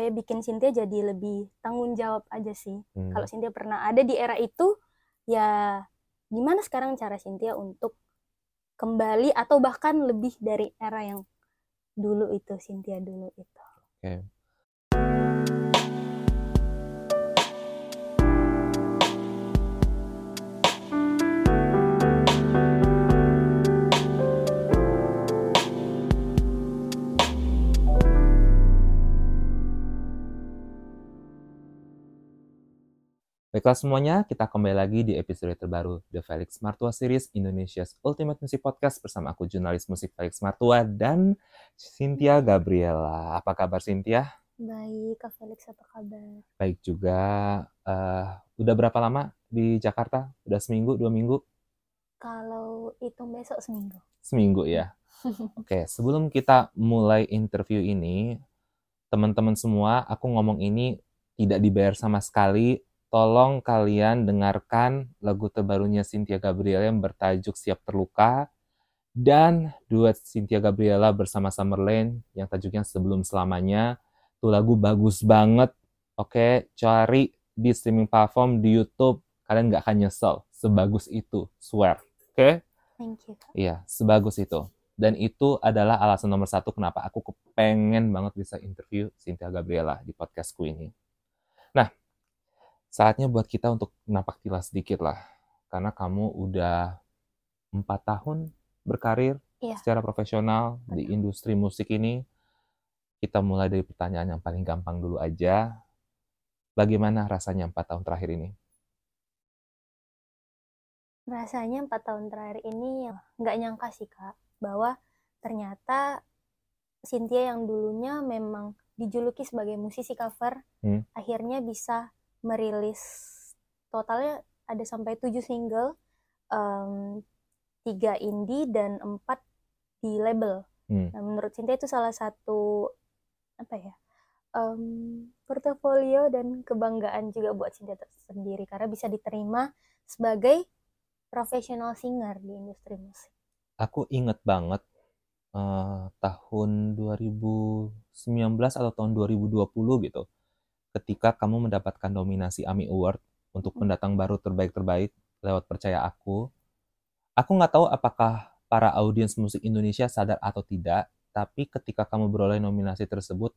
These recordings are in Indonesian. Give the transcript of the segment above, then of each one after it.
apa ya bikin Cynthia jadi lebih tanggung jawab aja sih. Hmm. Kalau Cynthia pernah ada di era itu, ya gimana sekarang cara Cynthia untuk kembali atau bahkan lebih dari era yang dulu itu Cynthia dulu itu. Oke. Baiklah semuanya, kita kembali lagi di episode terbaru The Felix Martua Series Indonesia's Ultimate Music Podcast bersama aku jurnalis musik Felix Martua dan Cynthia Gabriela. Apa kabar Cynthia? Baik, Kak Felix apa kabar? Baik juga. Eh, udah berapa lama di Jakarta? Udah seminggu, dua minggu? Kalau hitung besok seminggu. Seminggu ya. Oke, sebelum kita mulai interview ini, teman-teman semua, aku ngomong ini tidak dibayar sama sekali. Tolong kalian dengarkan lagu terbarunya Cynthia Gabriela yang bertajuk Siap Terluka dan duet Cynthia Gabriela bersama Summerlane yang tajuknya Sebelum Selamanya. Tuh lagu bagus banget. Oke, cari di streaming platform di YouTube. Kalian nggak akan nyesel. Sebagus itu, swear. Oke? Thank you. Iya, sebagus itu. Dan itu adalah alasan nomor satu kenapa aku kepengen banget bisa interview Cynthia Gabriela di podcastku ini. Nah, saatnya buat kita untuk napak tilas sedikit lah. Karena kamu udah empat tahun berkarir Iya. secara profesional di Betul. industri musik ini. Kita mulai dari pertanyaan yang paling gampang dulu aja. Bagaimana rasanya empat tahun terakhir ini? Rasanya empat tahun terakhir ini nggak nyangka sih Kak, bahwa ternyata Cynthia yang dulunya memang dijuluki sebagai musisi cover, Hmm. akhirnya bisa merilis totalnya ada sampai tujuh single, tiga indie dan empat di label. Hmm. Nah, menurut Cynthia itu salah satu apa ya em, portofolio dan kebanggaan juga buat Cynthia tersendiri karena bisa diterima sebagai professional singer di industri musik. Aku inget banget eh, tahun 2019 atau tahun 2020 gitu, ketika kamu mendapatkan nominasi AMI Award untuk Hmm. pendatang baru terbaik-terbaik lewat Percaya Aku. Aku nggak tahu apakah para audiens musik Indonesia sadar atau tidak, tapi ketika kamu beroleh nominasi tersebut,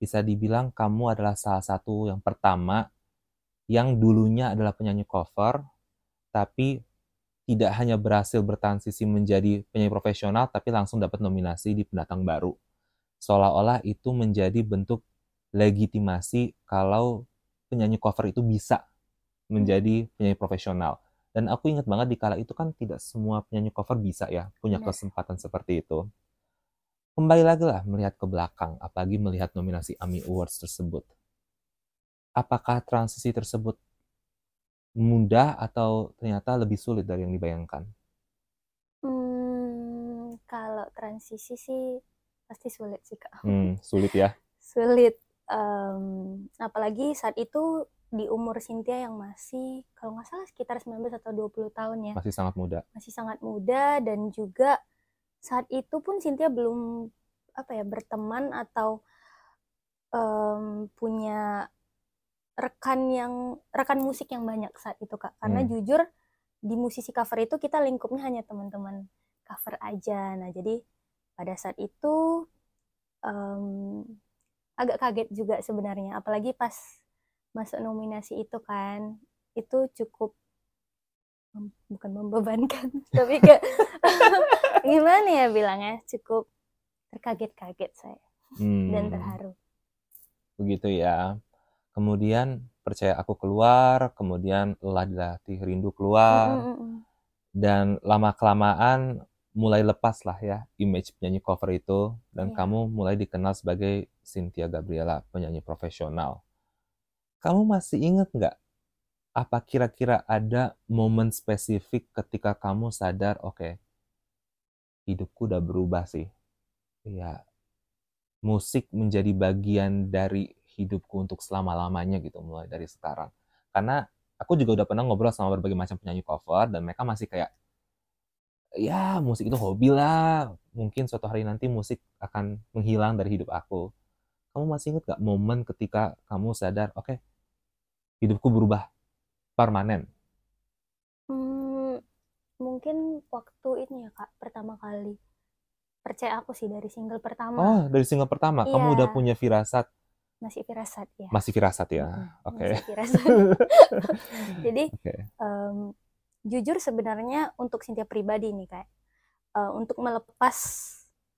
bisa dibilang kamu adalah salah satu yang pertama yang dulunya adalah penyanyi cover, tapi tidak hanya berhasil bertransisi menjadi penyanyi profesional, tapi langsung dapat nominasi di pendatang baru. Seolah-olah itu menjadi bentuk legitimasi kalau penyanyi cover itu bisa menjadi penyanyi profesional. Dan aku ingat banget di kala itu kan tidak semua penyanyi cover bisa ya punya Benar. kesempatan seperti itu. Kembali lagi lah melihat ke belakang, apalagi melihat nominasi AMI Awards tersebut. Apakah transisi tersebut mudah atau ternyata lebih sulit dari yang dibayangkan? Hmm, kalau transisi sih pasti sulit sih Kak. Hmm, sulit ya. Sulit. Em, apalagi saat itu di umur Cynthia yang masih kalau nggak salah sekitar 19 atau 20 tahun ya. Masih sangat muda. Masih sangat muda dan juga saat itu pun Cynthia belum apa ya berteman atau em, punya rekan yang rekan musik yang banyak saat itu Kak. Karena Hmm. jujur di musisi cover itu kita lingkupnya hanya teman-teman cover aja. Nah, jadi pada saat itu em, agak kaget juga sebenarnya, apalagi pas masuk nominasi itu kan, itu cukup bukan membebankan, tapi kayak gimana ya bilangnya, cukup terkaget-kaget saya dan Hmm, terharu. begitu ya. Kemudian percaya aku keluar, kemudian lelah dilatih rindu keluar, mm, mm, mm. dan lama kelamaan mulai lepas lah ya image penyanyi cover itu, dan Iya. kamu mulai dikenal sebagai Cynthia Gabriela, penyanyi profesional. Kamu masih ingat nggak apa kira-kira ada momen spesifik ketika kamu sadar, oke, hidupku udah berubah sih. Ya, musik menjadi bagian dari hidupku untuk selama-lamanya gitu, mulai dari sekarang. Karena aku juga udah pernah ngobrol sama berbagai macam penyanyi cover, dan mereka masih kayak, ya musik itu hobi lah. Mungkin suatu hari nanti musik akan menghilang dari hidup aku. kamu masih ingat gak momen ketika kamu sadar, oke, hidupku berubah permanen? Hmm, mungkin waktu ini ya kak, pertama kali percaya aku sih dari single pertama. Oh, dari single pertama, kamu udah Iya. punya firasat, Masih firasat ya. masih firasat ya? Mm-mm, Oke. masih firasat. Jadi Oke. em, jujur sebenarnya untuk Cynthia pribadi nih kayak eh, untuk melepas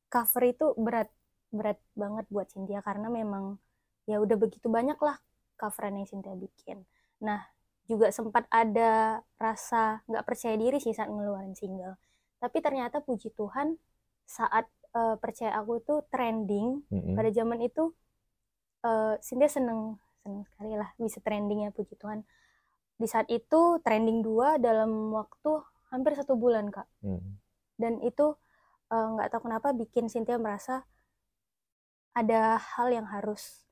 cover itu berat berat banget buat Cynthia karena memang ya udah begitu banyak lah coveran yang Cynthia bikin. Nah juga sempat ada rasa nggak percaya diri sih saat ngeluarin single. Tapi ternyata puji Tuhan saat eh, percaya aku itu trending Mm-mm. pada zaman itu eh Cynthia seneng seneng sekali lah bisa trending ya puji Tuhan di saat itu trending dua dalam waktu hampir satu bulan kak Mm. dan itu eh, nggak tahu kenapa bikin Cynthia merasa ada hal yang harus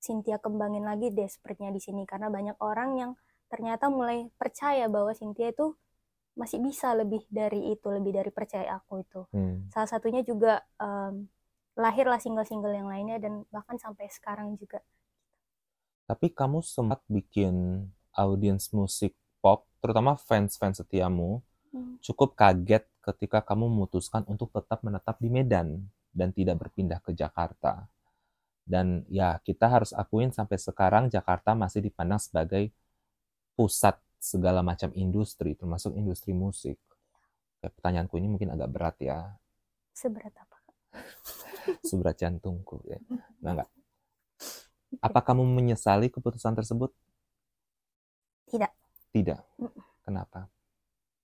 Cynthia kembangin lagi desperate-nya di sini karena banyak orang yang ternyata mulai percaya bahwa Cynthia itu masih bisa lebih dari itu lebih dari percaya aku itu Mm. salah satunya juga em, lahirlah single-single yang lainnya dan bahkan sampai sekarang juga Tapi kamu sempat bikin audiens musik pop, terutama fans-fans setiamu, Hmm. cukup kaget ketika kamu memutuskan untuk tetap menetap di Medan dan tidak berpindah ke Jakarta. Dan ya kita harus akuin sampai sekarang Jakarta masih dipandang sebagai pusat segala macam industri, termasuk industri musik. Oke, pertanyaanku ini mungkin agak berat ya, seberat apa Kak? seberat jantungku ya. Nah, enggak. Apa kamu menyesali keputusan tersebut? Tidak. Kenapa?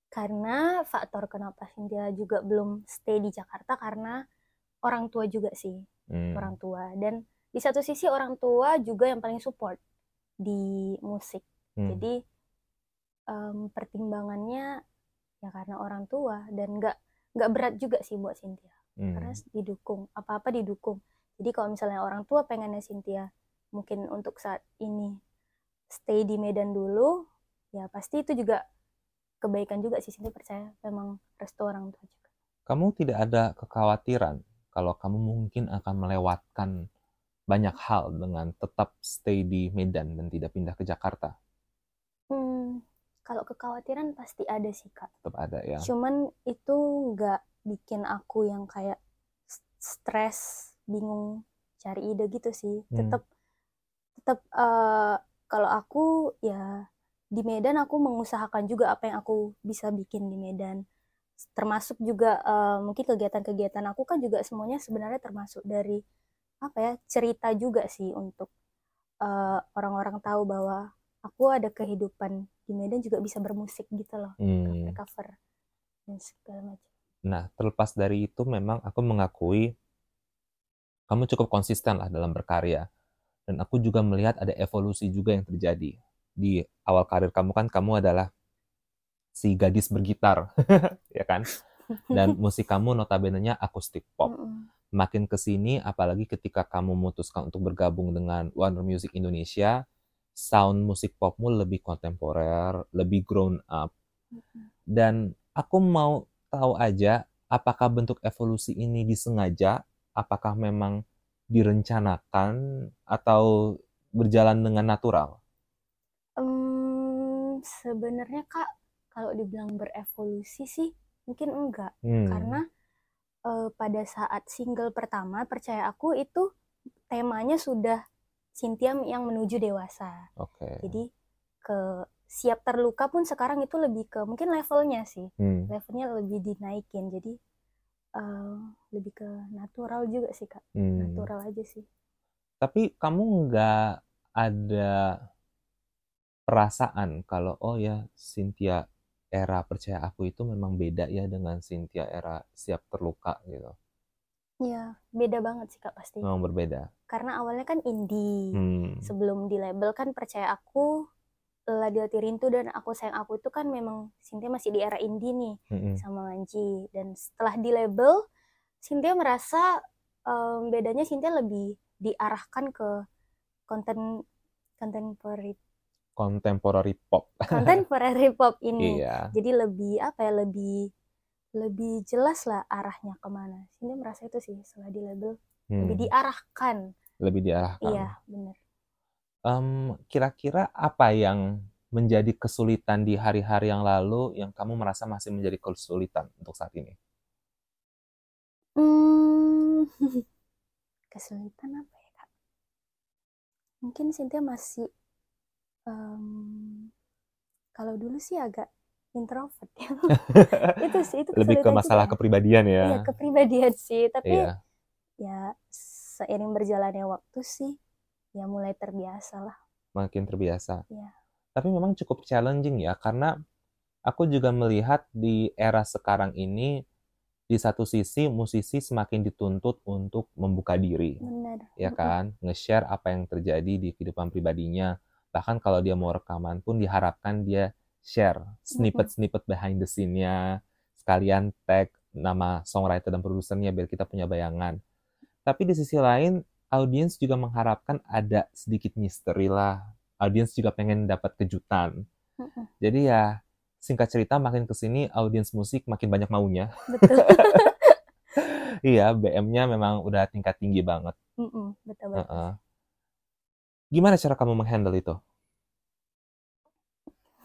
karena faktor kenapa Cynthia juga belum stay di Jakarta karena orang tua juga sih Hmm. orang tua dan di satu sisi orang tua juga yang paling support di musik Hmm. jadi em, pertimbangannya ya karena orang tua dan nggak nggak berat juga sih buat Cynthia Hmm. karena didukung apa-apa didukung jadi kalau misalnya orang tua pengennya Cynthia mungkin untuk saat ini stay di Medan dulu ya pasti itu juga kebaikan juga sih Cynthia percaya memang restu orang tua juga Kamu tidak ada kekhawatiran kalau kamu mungkin akan melewatkan banyak hal dengan tetap stay di Medan dan tidak pindah ke Jakarta? hmm, kalau kekhawatiran pasti ada sih kak Tetap ada ya. cuman itu nggak bikin aku yang kayak stres bingung cari ide gitu sih Hmm. tetap tetap eh, kalau aku ya di Medan aku mengusahakan juga apa yang aku bisa bikin di Medan termasuk juga eh, mungkin kegiatan-kegiatan aku kan juga semuanya sebenarnya termasuk dari apa ya cerita juga sih untuk eh, orang-orang tahu bahwa aku ada kehidupan di Medan juga bisa bermusik gitu loh Hmm. cover dan segala macam Nah, terlepas dari itu memang aku mengakui kamu cukup konsisten lah dalam berkarya. Dan aku juga melihat ada evolusi juga yang terjadi. Di awal karir kamu kan kamu adalah si gadis bergitar, ya kan? Dan musik kamu notabene-nya akustik pop. Makin ke sini apalagi ketika kamu memutuskan untuk bergabung dengan Warner Music Indonesia, sound musik popmu lebih kontemporer, lebih grown up. Dan aku mau tahu aja apakah bentuk evolusi ini disengaja, apakah memang direncanakan atau berjalan dengan natural? Sebenarnya kak kalau dibilang berevolusi sih mungkin enggak. Hmm, karena eh, pada saat single pertama percaya aku itu temanya sudah Cynthia yang menuju dewasa. Oke. jadi ke siap terluka pun sekarang itu lebih ke mungkin levelnya sih. Hmm, levelnya lebih dinaikin. Jadi eh, lebih ke natural juga sih kak. Hmm. natural aja sih. Tapi kamu nggak ada perasaan kalau oh ya Cynthia era percaya aku itu memang beda ya dengan Cynthia era siap terluka gitu. ya beda banget sih kak pasti Memang berbeda. karena awalnya kan indie Hmm. sebelum di label kan percaya aku Ladi Hati Rintu dan aku sayang aku itu kan memang Cynthia masih di era indie nih Mm-mm. sama Manji dan setelah di label Cynthia merasa em, bedanya Cynthia lebih diarahkan ke konten contemporary Contemporary pop. contemporary pop ini Iya. jadi lebih apa ya lebih lebih jelas lah arahnya ke mana Cynthia merasa itu sih setelah di label lebih Hmm. diarahkan Lebih diarahkan. Iya, benar. Em, kira-kira apa yang menjadi kesulitan di hari-hari yang lalu yang kamu merasa masih menjadi kesulitan untuk saat ini? Hmm, kesulitan apa ya, Kak? Mungkin Cynthia masih em, kalau dulu sih agak introvert ya. Itu sih, itu Lebih ke masalah juga. kepribadian ya. Iya, kepribadian sih, tapi Iya. ya seiring berjalannya waktu sih ya mulai terbiasa lah. makin terbiasa. Iya. Tapi memang cukup challenging ya, karena aku juga melihat di era sekarang ini, di satu sisi musisi semakin dituntut untuk membuka diri, Benar. ya kan? Nge-share apa yang terjadi di kehidupan pribadinya. Bahkan kalau dia mau rekaman pun diharapkan dia share snippet-snippet behind the scene-nya, sekalian tag nama songwriter dan produsernya biar kita punya bayangan. Tapi di sisi lain, audiens juga mengharapkan ada sedikit misteri lah. Audiens juga pengen dapat kejutan. Jadi ya, singkat cerita makin ke sini audiens musik makin banyak maunya. Betul. Iya, BM-nya memang udah tingkat tinggi banget. Mm-mm, betul betul. Heeh. Gimana cara kamu menghandle itu?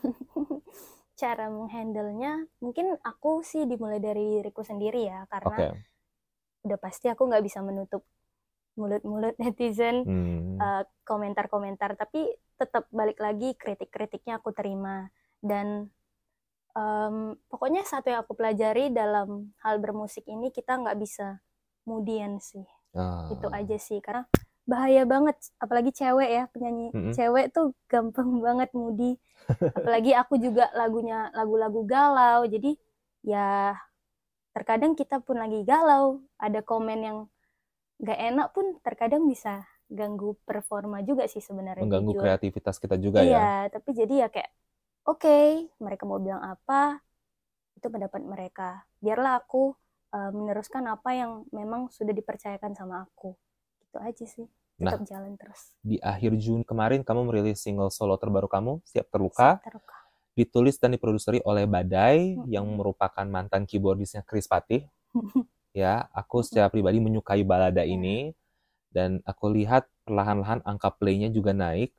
Cara menghandle-nya mungkin aku sih dimulai dari diriku sendiri ya, karena Oke. udah pasti aku nggak bisa menutup mulut-mulut netizen Hmm. eh, komentar-komentar, tapi tetap balik lagi kritik-kritiknya aku terima dan em, pokoknya satu yang aku pelajari dalam hal bermusik ini kita nggak bisa kemudian sih Ah. itu aja sih karena bahaya banget apalagi cewek ya penyanyi Mm-mm. cewek tuh gampang banget moody apalagi aku juga lagunya lagu-lagu galau jadi ya terkadang kita pun lagi galau ada komen yang gak enak pun terkadang bisa ganggu performa juga sih sebenarnya Mengganggu jujur. kreativitas kita juga ya. iya tapi jadi ya kayak oke mereka mau bilang apa itu pendapat mereka biarlah aku uh, meneruskan apa yang memang sudah dipercayakan sama aku itu aja sih Nah. tetap jalan terus Di akhir Juni kemarin kamu merilis single solo terbaru kamu, Siap Terluka, Siap terluka ditulis dan diproduseri oleh Badai Mm-mm. yang merupakan mantan keyboardisnya Chris Patih. Ya, aku secara pribadi menyukai balada Iya. ini dan aku lihat perlahan-lahan angka play-nya juga naik.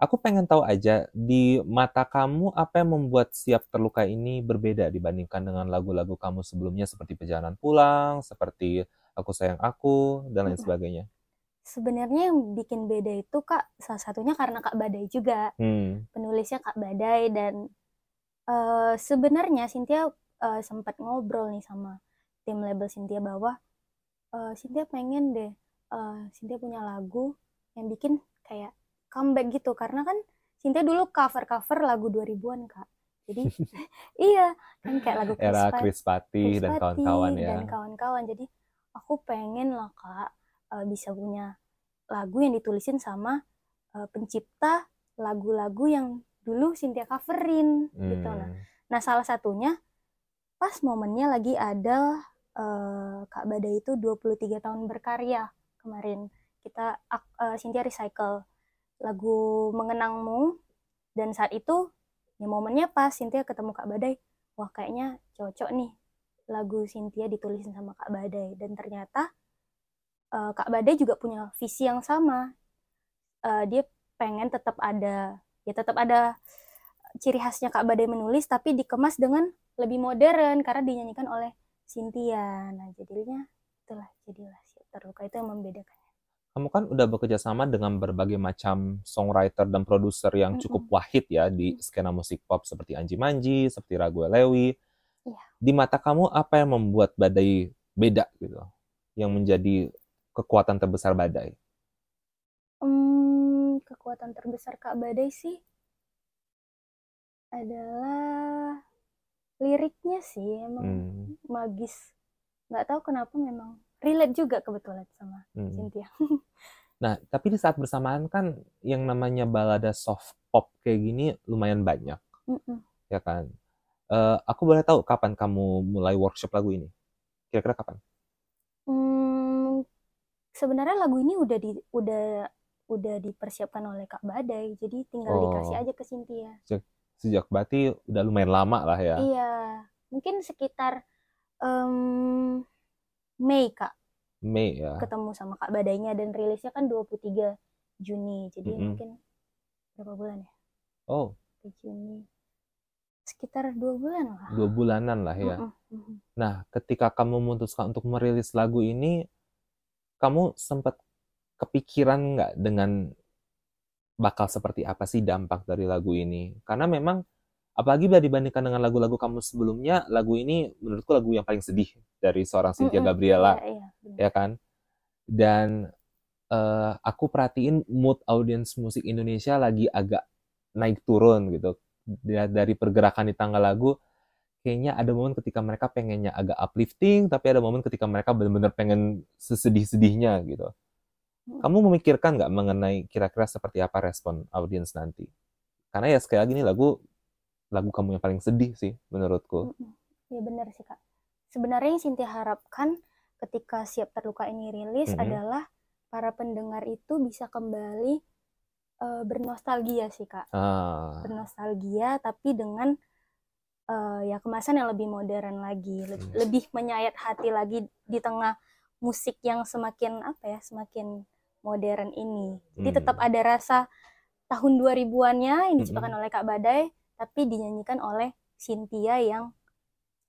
Aku pengen tahu aja di mata kamu apa yang membuat Siap Terluka ini berbeda dibandingkan dengan lagu-lagu kamu sebelumnya seperti Perjalanan Pulang, seperti Aku Sayang Aku dan lain sebagainya. Sebenarnya yang bikin beda itu kak salah satunya karena kak Badai juga Hmm. penulisnya kak Badai dan eh, sebenarnya Cynthia eh, sempat ngobrol nih sama tim label Cynthia bahwa eh, Cynthia pengen deh eh, Cynthia punya lagu yang bikin kayak comeback gitu karena kan Cynthia dulu cover-cover lagu 2000-an kak jadi iya kan kayak lagu Era Chris Chris Patih dan kawan-kawan ya. dan kawan-kawan jadi aku pengen lah kak eh, bisa punya lagu yang ditulisin sama eh, pencipta lagu-lagu yang dulu Cynthia coverin gitu. Nah Hmm. nah salah satunya pas momennya lagi ada eh, Kak Badai itu 23 tahun berkarya kemarin. Kita eh, Cynthia recycle lagu Mengenangmu. Dan saat itu ya momennya pas Cynthia ketemu Kak Badai wah kayaknya cocok nih lagu Cynthia ditulisin sama Kak Badai. Dan ternyata eh, Kak Badai juga punya visi yang sama Eh, dia pengen tetap ada ya tetap ada ciri khasnya Kak Badai menulis tapi dikemas dengan lebih modern karena dinyanyikan oleh Cynthia nah jadinya itulah jadilah terluka itu yang membedakan Kamu kan udah bekerja sama dengan berbagai macam songwriter dan produser yang cukup wahid ya di skena musik pop seperti Anji Manji, seperti Ragu Lewi. Iya. Di mata kamu apa yang membuat Badai beda gitu? Yang menjadi kekuatan terbesar Badai? Hmm, kekuatan terbesar Kak Badai sih adalah liriknya sih emang Hmm, magis nggak tahu kenapa memang relate juga kebetulan sama hmm. Cynthia Nah, tapi di saat bersamaan kan yang namanya balada soft pop kayak gini lumayan banyak, Mm-mm. ya kan? Eh, aku boleh tahu kapan kamu mulai workshop lagu ini? Kira-kira kapan? Hmm, sebenarnya lagu ini udah di udah udah dipersiapkan oleh Kak Badai jadi tinggal dikasih Oh, aja ke Cynthia sejak berarti udah lumayan lama lah ya. iya mungkin sekitar em, Mei Kak Mei ya. ketemu sama Kak Badainya dan rilisnya kan 23 Juni. Jadi Mm-mm. mungkin berapa bulan ya? Oh, Ke Juni. Sekitar dua bulan lah. dua bulanan lah ya. Mm-mm, mm-mm. Nah, ketika kamu memutuskan untuk merilis lagu ini, kamu sempat kepikiran nggak dengan bakal seperti apa sih dampak dari lagu ini? Karena memang, apalagi bila dibandingkan dengan lagu-lagu kamu sebelumnya, lagu ini menurutku lagu yang paling sedih dari seorang Cynthia Mm-mm. Gabriela, Iya, iya, ya kan? Dan eh, aku perhatiin mood audiens musik Indonesia lagi agak naik turun gitu. Da- Dari pergerakan di tanggal lagu, kayaknya ada momen ketika mereka pengennya agak uplifting, tapi ada momen ketika mereka benar-benar pengen sesedih-sedihnya gitu. Mm. Kamu memikirkan nggak mengenai kira-kira seperti apa respon audiens nanti? Karena ya sekali lagi ini lagu lagu kamu yang paling sedih sih menurutku. Mm-mm. Iya benar sih Kak. Sebenarnya yang Cynthia harapkan ketika Siap Terluka ini rilis Mhm. adalah para pendengar itu bisa kembali eh, bernostalgia sih Kak. Ah, Bernostalgia tapi dengan eh, ya kemasan yang lebih modern lagi, Le- Yes. lebih menyayat hati lagi di tengah musik yang semakin apa ya, semakin modern ini. Jadi Hmm. tetap ada rasa tahun 2000-annya yang diciptakan Mm-mm. oleh Kak Badai tapi dinyanyikan oleh Cynthia yang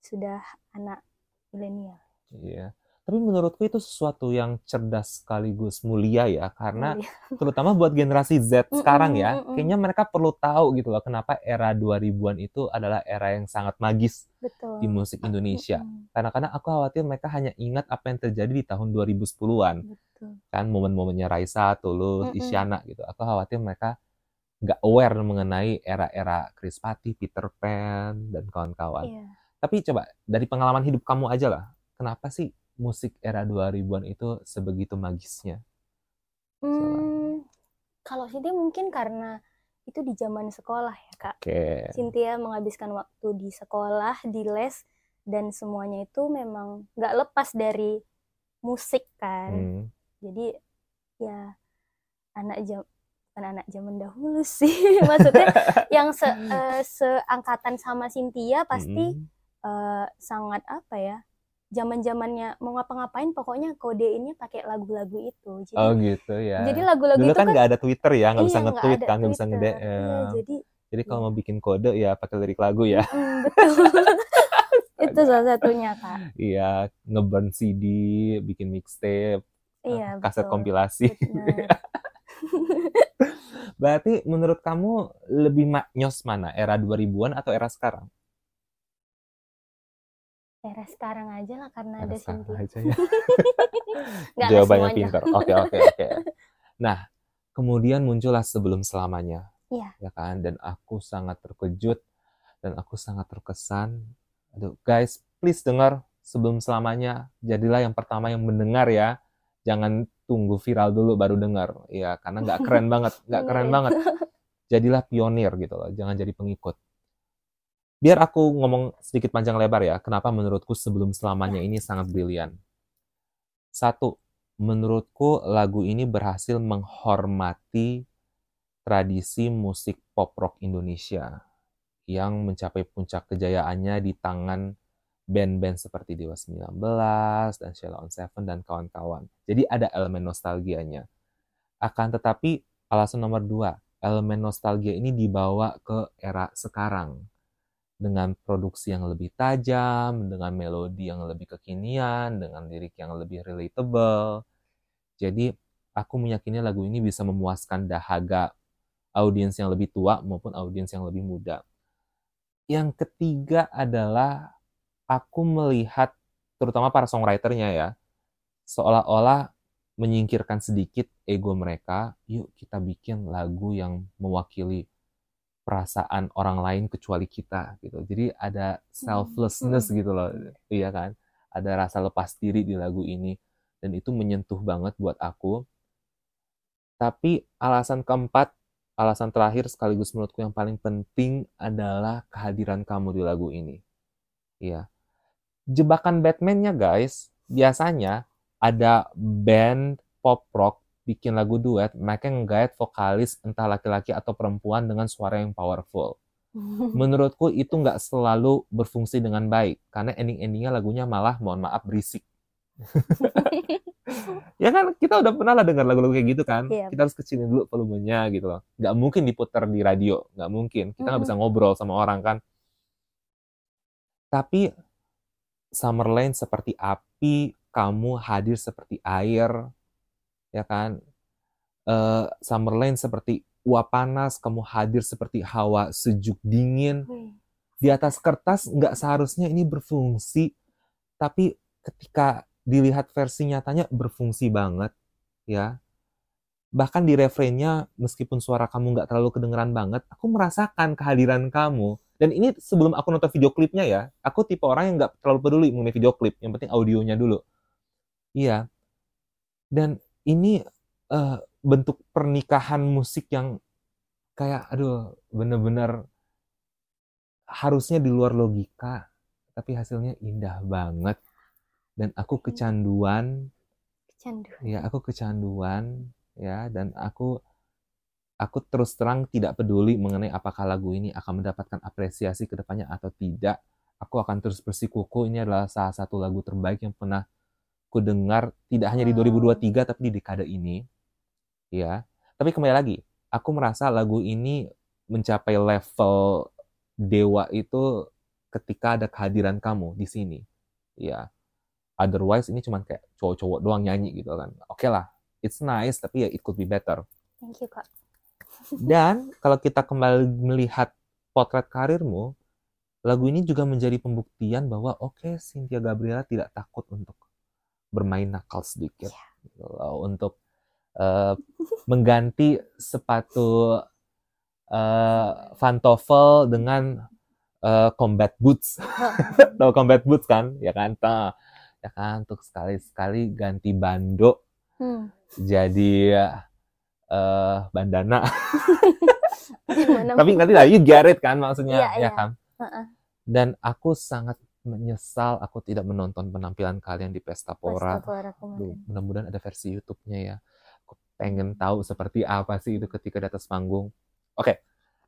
sudah anak milenial. iya. Tapi menurutku itu sesuatu yang cerdas sekaligus mulia ya, karena Mulia. terutama buat generasi Z sekarang ya, kayaknya mereka perlu tahu gitu loh kenapa era 2000-an itu adalah era yang sangat magis Betul. di musik Indonesia. Karena kadang aku khawatir mereka hanya ingat apa yang terjadi di tahun 2010-an. Betul. Kan momen-momennya Raisa, Tulus. Isyana gitu. Aku khawatir mereka nggak aware mengenai era-era Chris Patti, Peter Pan, dan kawan-kawan. Iya. Tapi coba dari pengalaman hidup kamu aja lah, kenapa sih musik era 2000-an itu sebegitu magisnya? Hmm, kalau Cynthia mungkin karena itu di zaman sekolah ya Kak. Oke. Cynthia menghabiskan waktu di sekolah, di les, dan semuanya itu memang nggak lepas dari musik kan. Hmm. Jadi ya anak jam bukan anak zaman dahulu sih. Maksudnya yang se, eh, seangkatan sama Cynthia pasti Mm-mm. eh, sangat apa ya? Zaman-zamannya mau ngapa-ngapain pokoknya kodeinnya pakai lagu-lagu itu. Jadi Oh gitu ya. jadi lagu-lagu Dulu itu kan kan nggak ada Twitter ya, nggak bisa iya, nggak nge-tweet kan, nggak bisa nge-DM. Iya, jadi Jadi kalau iya. mau bikin kode ya pakai lirik lagu ya. mm, betul. itu salah satunya kak. Iya, ngeburn CD, bikin mixtape, Iya kaset betul. kompilasi. Berarti menurut kamu lebih maknyos mana? Era 2000-an atau era sekarang? Era sekarang aja lah karena Era ada sekarang Cynthia. aja ya. Jawabannya pintar. Oke, oke, oke. Nah, kemudian muncullah sebelum selamanya. Iya. Ya kan? Dan aku sangat terkejut dan aku sangat terkesan. Aduh, guys, please dengar sebelum selamanya. Jadilah yang pertama yang mendengar ya. Jangan tunggu viral dulu baru dengar. Ya, karena nggak keren banget, nggak Iya, keren iya. banget. Jadilah pionir gitu loh. Jangan jadi pengikut. Biar aku ngomong sedikit panjang lebar ya, kenapa menurutku sebelum selamanya ini sangat brilian. Satu, menurutku lagu ini berhasil menghormati tradisi musik pop rock Indonesia yang mencapai puncak kejayaannya di tangan band-band seperti Dewa 19 dan Sheila on Seven dan kawan-kawan. Jadi ada elemen nostalgianya. Akan tetapi alasan nomor dua, elemen nostalgia ini dibawa ke era sekarang dengan produksi yang lebih tajam, dengan melodi yang lebih kekinian, dengan lirik yang lebih relatable. Jadi aku meyakini lagu ini bisa memuaskan dahaga audiens yang lebih tua maupun audiens yang lebih muda. Yang ketiga adalah aku melihat terutama para songwriternya ya, seolah-olah menyingkirkan sedikit ego mereka, yuk kita bikin lagu yang mewakili perasaan orang lain kecuali kita gitu. Jadi ada selflessness Hmm. gitu loh, iya kan? Ada rasa lepas diri di lagu ini dan itu menyentuh banget buat aku. Tapi alasan keempat, alasan terakhir sekaligus menurutku yang paling penting adalah kehadiran kamu di lagu ini. Iya. Jebakan Batman-nya guys, biasanya ada band pop rock bikin lagu duet, mereka nge vokalis entah laki-laki atau perempuan dengan suara yang powerful. Menurutku itu nggak selalu berfungsi dengan baik, karena ending-endingnya lagunya malah mohon maaf berisik. ya kan kita udah pernah lah dengar lagu-lagu kayak gitu kan. Iya. Kita harus kecilin dulu volumenya gitu loh. Nggak mungkin diputar di radio, nggak mungkin. Kita nggak bisa ngobrol sama orang kan. Tapi Summerland seperti api, kamu hadir seperti air, ya kan? Uh, Summerland seperti uap panas, kamu hadir seperti hawa sejuk dingin. Di atas kertas nggak seharusnya ini berfungsi, tapi ketika dilihat versi nyatanya berfungsi banget ya. Bahkan di refrainnya meskipun suara kamu nggak terlalu kedengeran banget aku merasakan kehadiran kamu. Dan ini sebelum aku nonton video klipnya ya aku tipe orang yang nggak terlalu peduli mengenai video klip yang penting audionya dulu. Iya. Dan ini uh, bentuk pernikahan musik yang kayak aduh bener-bener harusnya di luar logika tapi hasilnya indah banget. Dan aku kecanduan. Kecanduan. Ya aku kecanduan ya dan aku aku terus terang tidak peduli mengenai apakah lagu ini akan mendapatkan apresiasi ke depannya atau tidak. Aku akan terus bersikuku ini adalah salah satu lagu terbaik yang pernah ku dengar tidak hanya di 2023 tapi di dekade ini. Ya tapi kembali lagi aku merasa lagu ini mencapai level dewa itu ketika ada kehadiran kamu di sini. Ya otherwise ini cuma kayak cowok-cowok doang nyanyi gitu kan. Oke okay lah it's nice tapi ya it could be better. Thank you kak. Dan kalau kita kembali melihat potret karirmu lagu ini juga menjadi pembuktian bahwa oke okay, Cynthia Gabriela tidak takut untuk bermain nakal sedikit yeah. untuk uh, mengganti sepatu uh, Toffel dengan uh, combat boots. Tahu combat boots kan? Ya kan? Nah, ya kan untuk sekali-sekali ganti bando hmm. jadi uh, bandana tapi nanti get it kan maksudnya yeah, ya yeah. kan uh -uh. dan aku sangat menyesal aku tidak menonton penampilan kalian di Pesta Pora. Mudah-mudahan ada versi YouTube-nya ya. Aku pengen tahu seperti apa sih itu ketika di atas panggung. Oke, okay.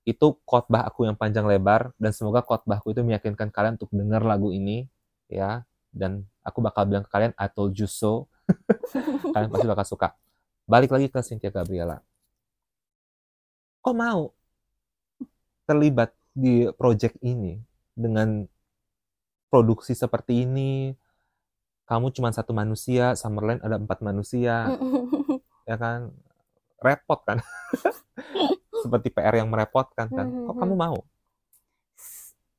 itu khotbah aku yang panjang lebar dan semoga khotbahku itu meyakinkan kalian untuk dengar lagu ini ya dan aku bakal bilang ke kalian I told you so kalian pasti bakal suka balik lagi ke Cynthia Gabriela kok mau terlibat di project ini dengan produksi seperti ini. Kamu cuma satu manusia Summerland ada empat manusia. Ya kan? Repot kan? Seperti PR yang merepotkan kan? Kok kamu mau?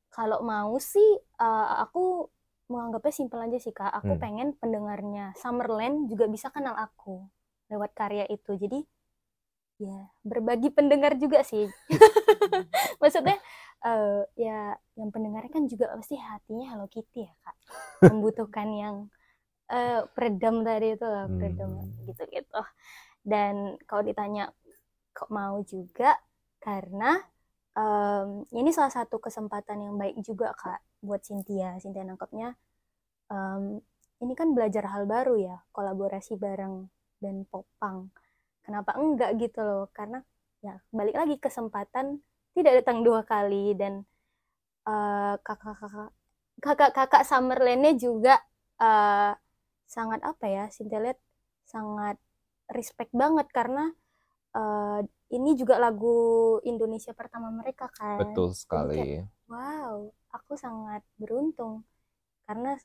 Kalau mau sih uh, aku menganggapnya simpel aja sih kak. Aku hmm. pengen pendengarnya Summerland juga bisa kenal aku lewat karya itu. Jadi ya berbagi pendengar juga sih. Maksudnya uh, ya yang pendengarnya kan juga pasti hatinya Hello Kitty ya kak membutuhkan yang uh, peredam tadi itu lah peredam hmm. gitu gitu dan kalau ditanya kok mau juga karena um, ini salah satu kesempatan yang baik juga kak buat Cynthia. Cynthia nangkepnya um, ini kan belajar hal baru ya, kolaborasi bareng dan popang. Kenapa enggak gitu loh? Karena ya balik lagi kesempatan tidak datang dua kali dan uh, kakak-kakak kakak-kakak Summerland-nya juga uh, sangat apa ya, lihat sangat respect banget karena uh, ini juga lagu Indonesia pertama mereka kan. Betul sekali. Kayak, wow, aku sangat beruntung karena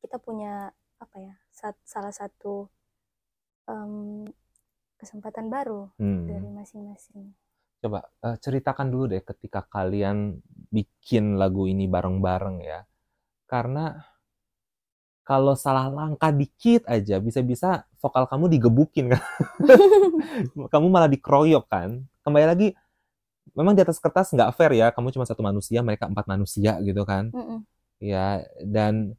kita punya apa ya sat, salah satu um, kesempatan baru hmm. dari masing-masing. Coba uh, ceritakan dulu deh ketika kalian bikin lagu ini bareng-bareng ya, karena kalau salah langkah dikit aja bisa-bisa vokal kamu digebukin kan, kamu malah dikeroyok kan. Kembali lagi memang di atas kertas nggak fair ya kamu cuma satu manusia mereka empat manusia gitu kan. Mm -mm. ya dan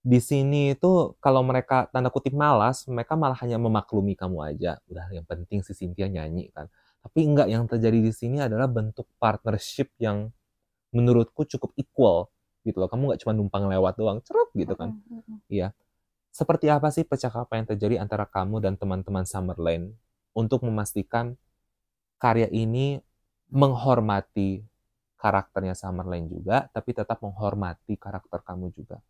di sini itu kalau mereka tanda kutip malas mereka malah hanya memaklumi kamu aja. Udah yang penting si Cynthia nyanyi kan tapi enggak yang terjadi di sini adalah bentuk partnership yang menurutku cukup equal gitu loh. Kamu nggak cuma numpang lewat doang cerut gitu kan. Iya. Seperti apa sih percakapan yang terjadi antara kamu dan teman-teman Summerland untuk memastikan karya ini menghormati karakternya Summerlane juga, tapi tetap menghormati karakter kamu juga.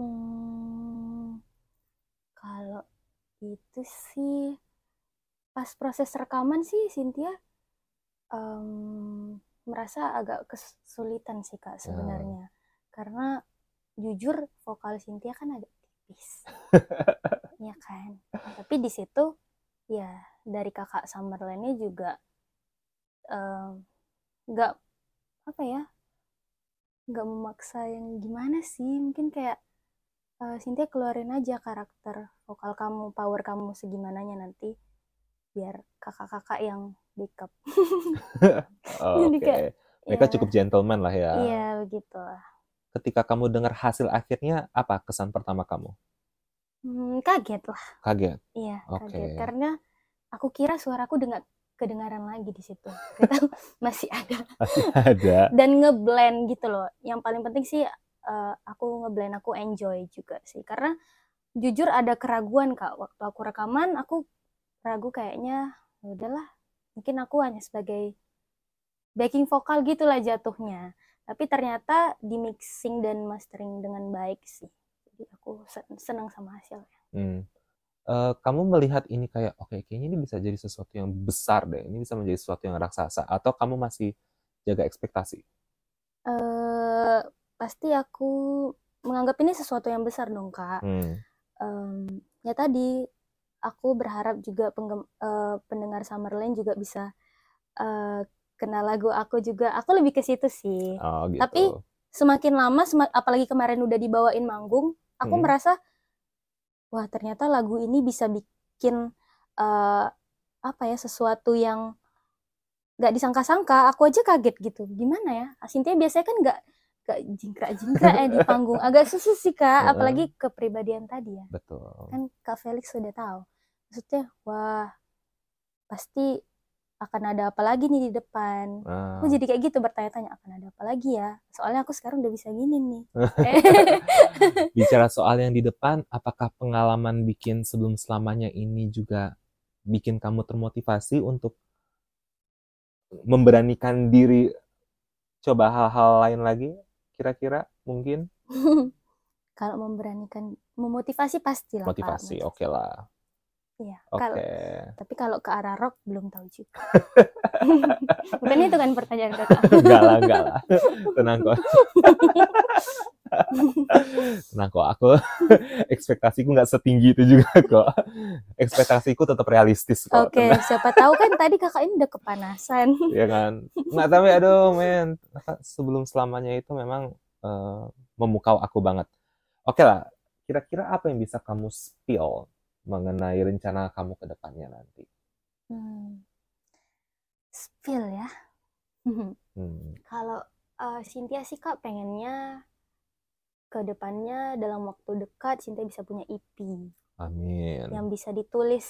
Hmm, Itu sih pas proses rekaman sih Cynthia um, merasa agak kesulitan sih kak sebenarnya. Hmm. karena jujur vokal Cynthia kan agak tipis. Ya kan? Tapi di situ ya dari kakak Summerlandnya juga nggak um, apa ya nggak memaksa yang gimana sih. Mungkin kayak uh, Cynthia keluarin aja karakter vokal kamu power kamu segimananya nanti biar kakak-kakak yang backup oh, oke okay. mereka ya, cukup gentleman lah ya iya begitu ketika kamu dengar hasil akhirnya apa kesan pertama kamu Hmm, kaget lah. Kaget. Iya, okay. kaget karena aku kira suaraku dengar kedengaran lagi di situ. Masih ada. Masih ada. Dan ngeblend gitu loh. Yang paling penting sih uh, aku ngeblend, aku enjoy juga sih. Karena jujur ada keraguan kak waktu aku rekaman, aku ragu kayaknya ya udahlah, mungkin aku hanya sebagai backing vokal gitulah jatuhnya. Tapi ternyata di mixing dan mastering dengan baik sih jadi aku senang sama hasilnya hmm. uh, kamu melihat ini kayak oke okay, kayaknya ini bisa jadi sesuatu yang besar deh ini bisa menjadi sesuatu yang raksasa atau kamu masih jaga ekspektasi uh, pasti aku menganggap ini sesuatu yang besar dong kak hmm. um, ya tadi aku berharap juga penggem, uh, pendengar Summerland juga bisa uh, kenal lagu aku juga. Aku lebih ke situ sih. Oh, gitu. tapi semakin lama sem apalagi kemarin udah dibawain manggung aku hmm. merasa wah ternyata lagu ini bisa bikin uh, apa ya sesuatu yang nggak disangka-sangka. Aku aja kaget gitu. Gimana ya? Asintia biasanya kan nggak nggak jingkrak-jingkrak ya di panggung agak susah sih kak apalagi kepribadian tadi ya betul kan kak Felix sudah tahu maksudnya wah pasti akan ada apa lagi nih di depan. Ah. Aku jadi kayak gitu bertanya-tanya akan ada apa lagi ya. Soalnya aku sekarang udah bisa gini nih. Bicara soal yang di depan, apakah pengalaman bikin sebelum selamanya ini juga bikin kamu termotivasi untuk memberanikan diri coba hal-hal lain lagi? Kira-kira mungkin? Kalau memberanikan, memotivasi pasti lah. Motivasi, oke okay lah. Iya. Oke. Okay. tapi kalau ke arah rock belum tahu juga. Bukan itu kan pertanyaan kakak. enggak lah, enggak lah. Tenang kok. Tenang kok, aku ekspektasiku nggak setinggi itu juga kok. Ekspektasiku tetap realistis kok. Oke, okay, siapa tahu kan tadi kakak ini udah kepanasan. Iya kan. Nggak tapi aduh men, sebelum selamanya itu memang uh, memukau aku banget. Oke okay lah, kira-kira apa yang bisa kamu spill mengenai rencana kamu ke depannya nanti? Hmm. Spill ya. hmm. Kalau uh, Cynthia sih kak pengennya ke depannya dalam waktu dekat Cynthia bisa punya EP. Amin. Yang bisa ditulis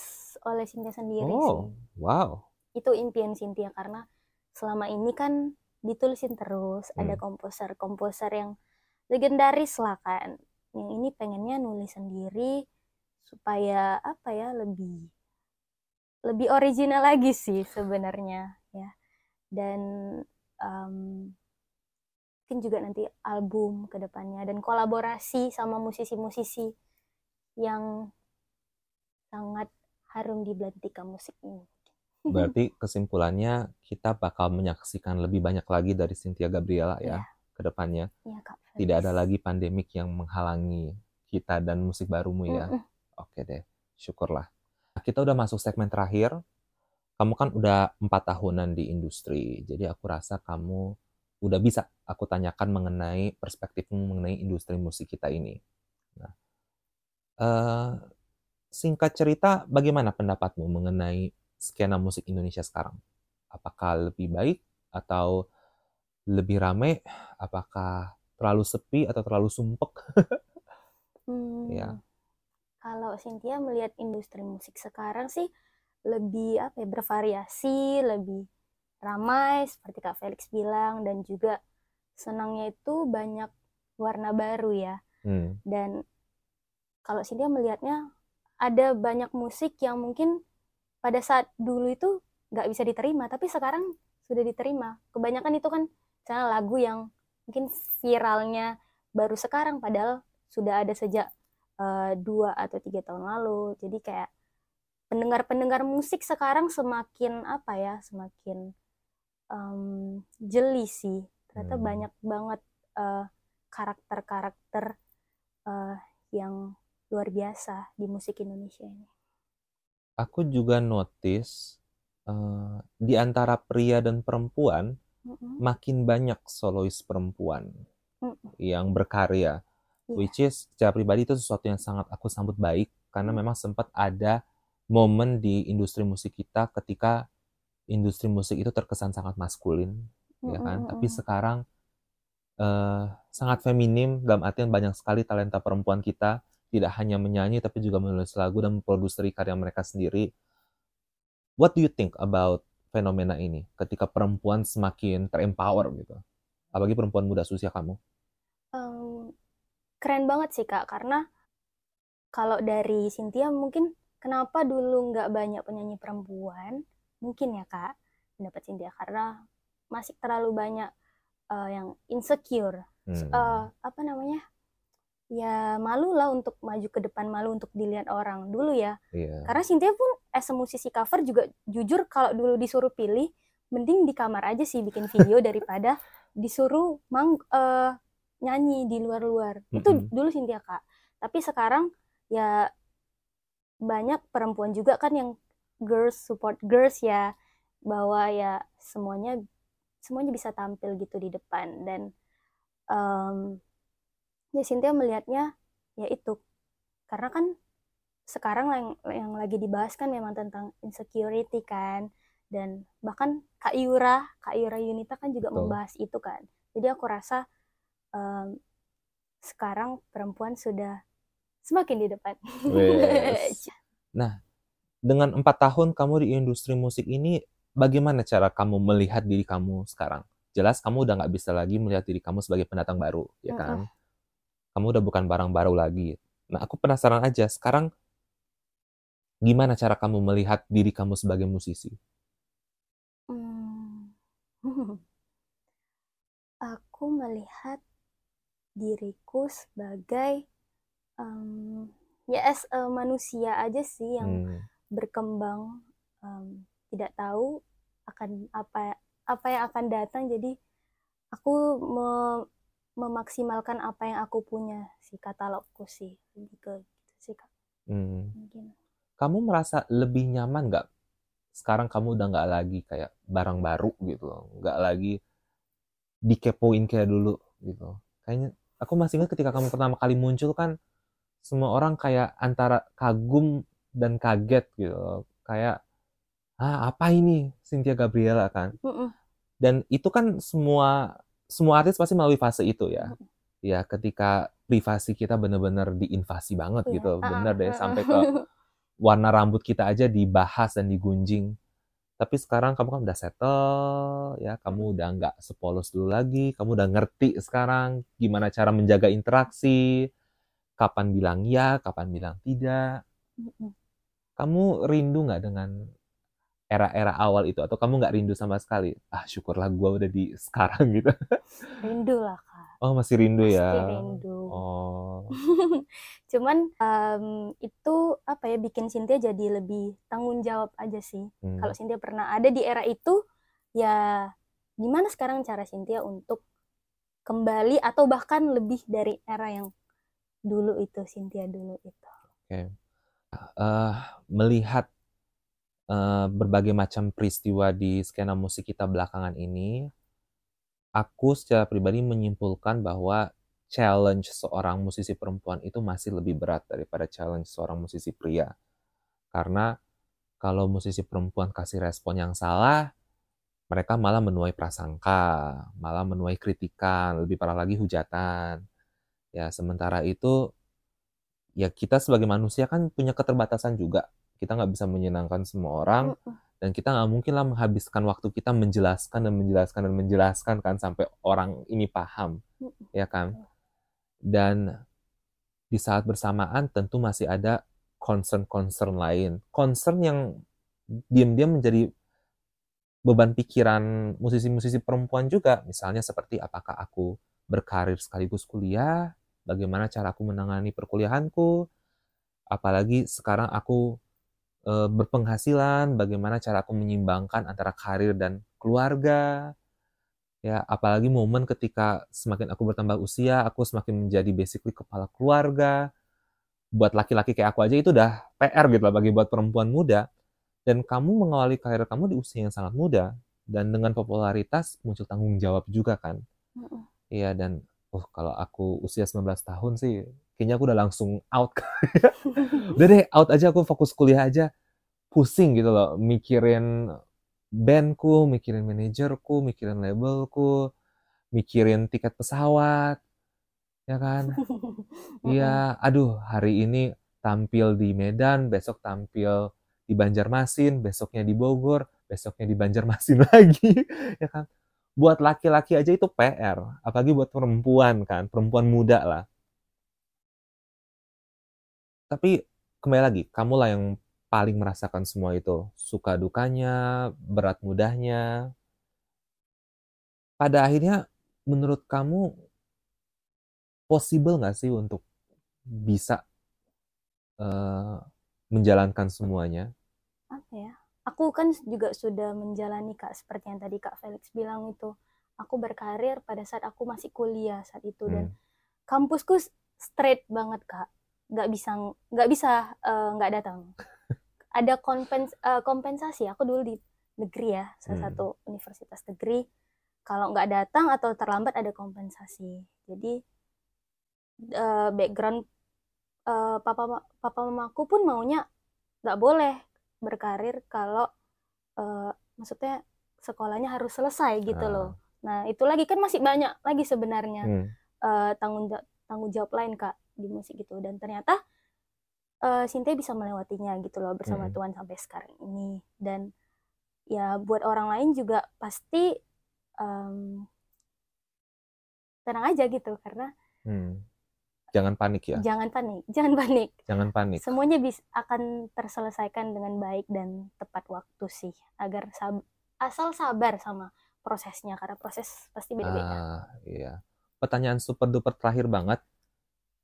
oleh Cynthia sendiri oh, sih. wow. Itu impian Cynthia karena selama ini kan ditulisin terus, hmm. ada komposer-komposer yang legendaris lah kan. Yang ini pengennya nulis sendiri, supaya apa ya lebih lebih original lagi sih sebenarnya ya dan um, mungkin juga nanti album ke depannya dan kolaborasi sama musisi-musisi yang sangat harum di belantika musik ini. Berarti kesimpulannya kita bakal menyaksikan lebih banyak lagi dari Cynthia Gabriela ya, ya. ke depannya. Ya, Kak, Tidak ada lagi pandemik yang menghalangi kita dan musik barumu ya. Mm -mm. Oke deh, syukurlah. Kita udah masuk segmen terakhir. Kamu kan udah empat tahunan di industri, jadi aku rasa kamu udah bisa aku tanyakan mengenai perspektifmu mengenai industri musik kita ini. Nah, uh, singkat cerita, bagaimana pendapatmu mengenai skena musik Indonesia sekarang? Apakah lebih baik atau lebih rame? Apakah terlalu sepi atau terlalu sumpek? hmm. Ya kalau Cynthia melihat industri musik sekarang sih lebih apa ya bervariasi, lebih ramai seperti Kak Felix bilang dan juga senangnya itu banyak warna baru ya. Hmm. Dan kalau Cynthia melihatnya ada banyak musik yang mungkin pada saat dulu itu nggak bisa diterima, tapi sekarang sudah diterima. Kebanyakan itu kan misalnya lagu yang mungkin viralnya baru sekarang, padahal sudah ada sejak uh, dua atau tiga tahun lalu jadi kayak pendengar-pendengar musik sekarang semakin apa ya semakin um, jeli sih ternyata Hmm. banyak banget eh, karakter-karakter eh, yang luar biasa di musik Indonesia ini. Aku juga notice eh, di antara pria dan perempuan Mm-mm. makin banyak solois perempuan Mm-mm. yang berkarya. Iya. Which is secara pribadi itu sesuatu yang sangat aku sambut baik karena memang sempat ada momen di industri musik kita ketika industri musik itu terkesan sangat maskulin, ya kan? Tapi sekarang eh, sangat feminim dalam artian banyak sekali talenta perempuan kita tidak hanya menyanyi tapi juga menulis lagu dan memproduseri karya mereka sendiri. What do you think about fenomena ini ketika perempuan semakin terempower gitu? Apalagi perempuan muda usia kamu. Keren banget sih kak karena kalau dari Cynthia mungkin kenapa dulu nggak banyak penyanyi perempuan mungkin ya kak pendapat Cynthia karena masih terlalu banyak eh, yang insecure Hmm. Eh, apa namanya ya malu lah untuk maju ke depan malu untuk dilihat orang dulu ya Iya. karena Cynthia pun as a musisi cover juga jujur kalau dulu disuruh pilih mending di kamar aja sih bikin video daripada disuruh mang eh, nyanyi di luar-luar. Itu Mm-mm. dulu Cynthia kak. Tapi sekarang ya banyak perempuan juga kan yang girls support girls ya bahwa ya semuanya semuanya bisa tampil gitu di depan. Dan em, ya Cynthia melihatnya ya itu. Karena kan sekarang yang yang lagi dibahas kan memang tentang insecurity kan. Dan bahkan Kak Yura Kak Yura Yunita kan juga Betul. membahas itu kan. Jadi aku rasa em, sekarang perempuan sudah semakin di depan Wes. Nah, dengan empat tahun kamu di industri musik ini, bagaimana cara kamu melihat diri kamu sekarang? Jelas kamu udah nggak bisa lagi melihat diri kamu sebagai pendatang baru, ya kan? Kamu udah bukan barang baru lagi. Nah, aku penasaran aja, sekarang gimana cara kamu melihat diri kamu sebagai musisi? Hmm. Aku melihat diriku sebagai em, ya as a manusia aja sih yang Hmm, berkembang em, tidak tahu akan apa apa yang akan datang jadi aku me- memaksimalkan apa yang aku punya sih katalogku sih lebih ke gitu sih kak hmm. mungkin Kamu merasa lebih nyaman nggak? Sekarang kamu udah nggak lagi kayak barang baru gitu loh, nggak lagi dikepoin kayak dulu gitu. Kayaknya aku masih ingat ketika kamu pertama kali muncul kan semua orang kayak antara kagum dan kaget gitu. Kayak ah apa ini Cynthia Gabriela kan? Dan itu kan semua semua artis pasti melalui fase itu ya. Ya ketika privasi kita bener-bener diinvasi banget Iya. gitu. Ah, Bener deh ah, sampai ah. ke warna rambut kita aja dibahas dan digunjing. Tapi sekarang kamu kan udah settle, ya kamu udah nggak sepolos dulu lagi, kamu udah ngerti sekarang gimana cara menjaga interaksi, kapan bilang ya, kapan bilang tidak. Kamu rindu nggak dengan era-era awal itu, atau kamu nggak rindu sama sekali? Ah syukurlah gua udah di sekarang gitu. rindu lah Oh masih rindu pasti ya? rindu. Oh, cuman em, itu apa ya bikin Cynthia jadi lebih tanggung jawab aja sih. Hmm. kalau Cynthia pernah ada di era itu ya gimana sekarang cara Cynthia untuk kembali atau bahkan lebih dari era yang dulu itu Cynthia dulu itu? Eh, melihat eh, berbagai macam peristiwa di skena musik kita belakangan ini, aku secara pribadi menyimpulkan bahwa challenge seorang musisi perempuan itu masih lebih berat daripada challenge seorang musisi pria. Karena kalau musisi perempuan kasih respon yang salah, mereka malah menuai prasangka, malah menuai kritikan, lebih parah lagi hujatan. Ya, sementara itu ya kita sebagai manusia kan punya keterbatasan juga. Kita nggak bisa menyenangkan semua orang dan kita nggak mungkin lah menghabiskan waktu kita menjelaskan dan menjelaskan dan menjelaskan kan sampai orang ini paham, ya kan? Dan di saat bersamaan tentu masih ada concern-concern lain, concern yang diam-diam menjadi beban pikiran musisi-musisi perempuan juga, misalnya seperti apakah aku berkarir sekaligus kuliah, bagaimana cara aku menangani perkuliahanku, apalagi sekarang aku uh, berpenghasilan, bagaimana cara aku menyimbangkan antara karir dan keluarga. Ya, apalagi momen ketika semakin aku bertambah usia, aku semakin menjadi basically kepala keluarga. Buat laki-laki kayak aku aja itu udah PR gitu lah bagi buat perempuan muda. Dan kamu mengawali karir kamu di usia yang sangat muda dan dengan popularitas muncul tanggung jawab juga kan. Iya dan oh kalau aku usia 19 tahun sih kayaknya aku udah langsung out. udah deh out aja aku fokus kuliah aja. Pusing gitu loh mikirin bandku, mikirin manajerku, mikirin labelku, mikirin tiket pesawat, ya kan? Iya, aduh hari ini tampil di Medan, besok tampil di Banjarmasin, besoknya di Bogor, besoknya di Banjarmasin lagi, ya kan? Buat laki-laki aja itu PR, apalagi buat perempuan kan, perempuan muda lah. Tapi kembali lagi, kamulah yang paling merasakan semua itu. Suka dukanya, berat mudahnya. Pada akhirnya, menurut kamu, possible nggak sih untuk bisa uh, menjalankan semuanya? Apa ya? Aku kan juga sudah menjalani kak seperti yang tadi kak Felix bilang itu. Aku berkarir pada saat aku masih kuliah saat itu hmm. dan kampusku straight banget kak. Nggak bisa nggak bisa eh, nggak uh, datang ada kompens uh, kompensasi aku dulu di negeri ya salah hmm. satu universitas negeri kalau nggak datang atau terlambat ada kompensasi jadi uh, background uh, papa papa mamaku pun maunya nggak boleh berkarir kalau uh, maksudnya sekolahnya harus selesai gitu ah. loh nah itu lagi kan masih banyak lagi sebenarnya hmm. uh, tanggung tanggung jawab lain kak di musik gitu. Dan ternyata uh, Cynthia bisa melewatinya gitu loh bersama hmm. Tuhan sampai sekarang ini. Dan ya buat orang lain juga pasti um, tenang aja gitu karena hmm. jangan panik ya? Jangan panik jangan panik. Jangan panik. Semuanya bisa akan terselesaikan dengan baik dan tepat waktu sih. Agar sab asal sabar sama prosesnya karena proses pasti beda-beda. Ah, iya. Pertanyaan super duper terakhir banget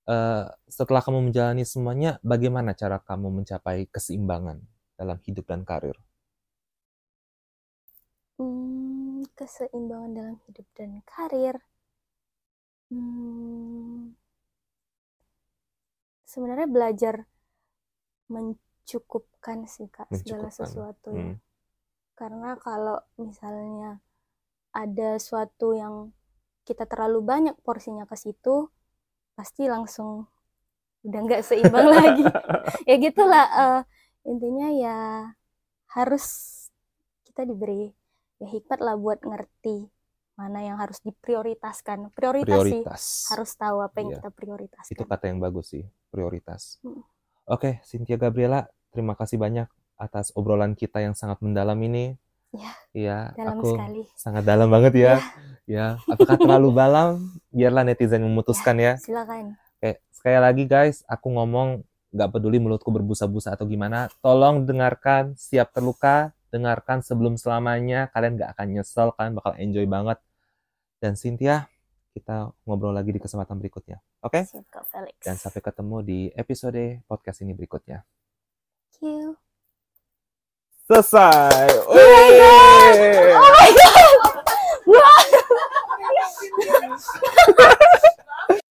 uh, setelah kamu menjalani semuanya, bagaimana cara kamu mencapai keseimbangan dalam hidup dan karir? Hmm, keseimbangan dalam hidup dan karir. Hmm, sebenarnya belajar mencukupkan sih kak mencukupkan. segala sesuatu ya. Hmm. Karena kalau misalnya ada suatu yang kita terlalu banyak porsinya ke situ, pasti langsung udah nggak seimbang lagi ya gitulah uh, intinya ya harus kita diberi ya hikmat lah buat ngerti mana yang harus diprioritaskan prioritas, prioritas. sih harus tahu apa yang iya. kita prioritaskan itu kata yang bagus sih prioritas hmm. oke Cynthia Gabriela terima kasih banyak atas obrolan kita yang sangat mendalam ini Ya, ya dalam aku sekali. sangat dalam banget ya. Ya, ya. apakah terlalu dalam? Biarlah netizen memutuskan ya. ya. Silakan. Oke, sekali lagi guys, aku ngomong nggak peduli mulutku berbusa-busa atau gimana, tolong dengarkan, siap terluka, dengarkan sebelum selamanya, kalian nggak akan nyesel, kalian bakal enjoy banget. Dan Cynthia, kita ngobrol lagi di kesempatan berikutnya. Oke? Okay? Dan sampai ketemu di episode podcast ini berikutnya. Thank you. Selesai. Oh my god. Oh my god.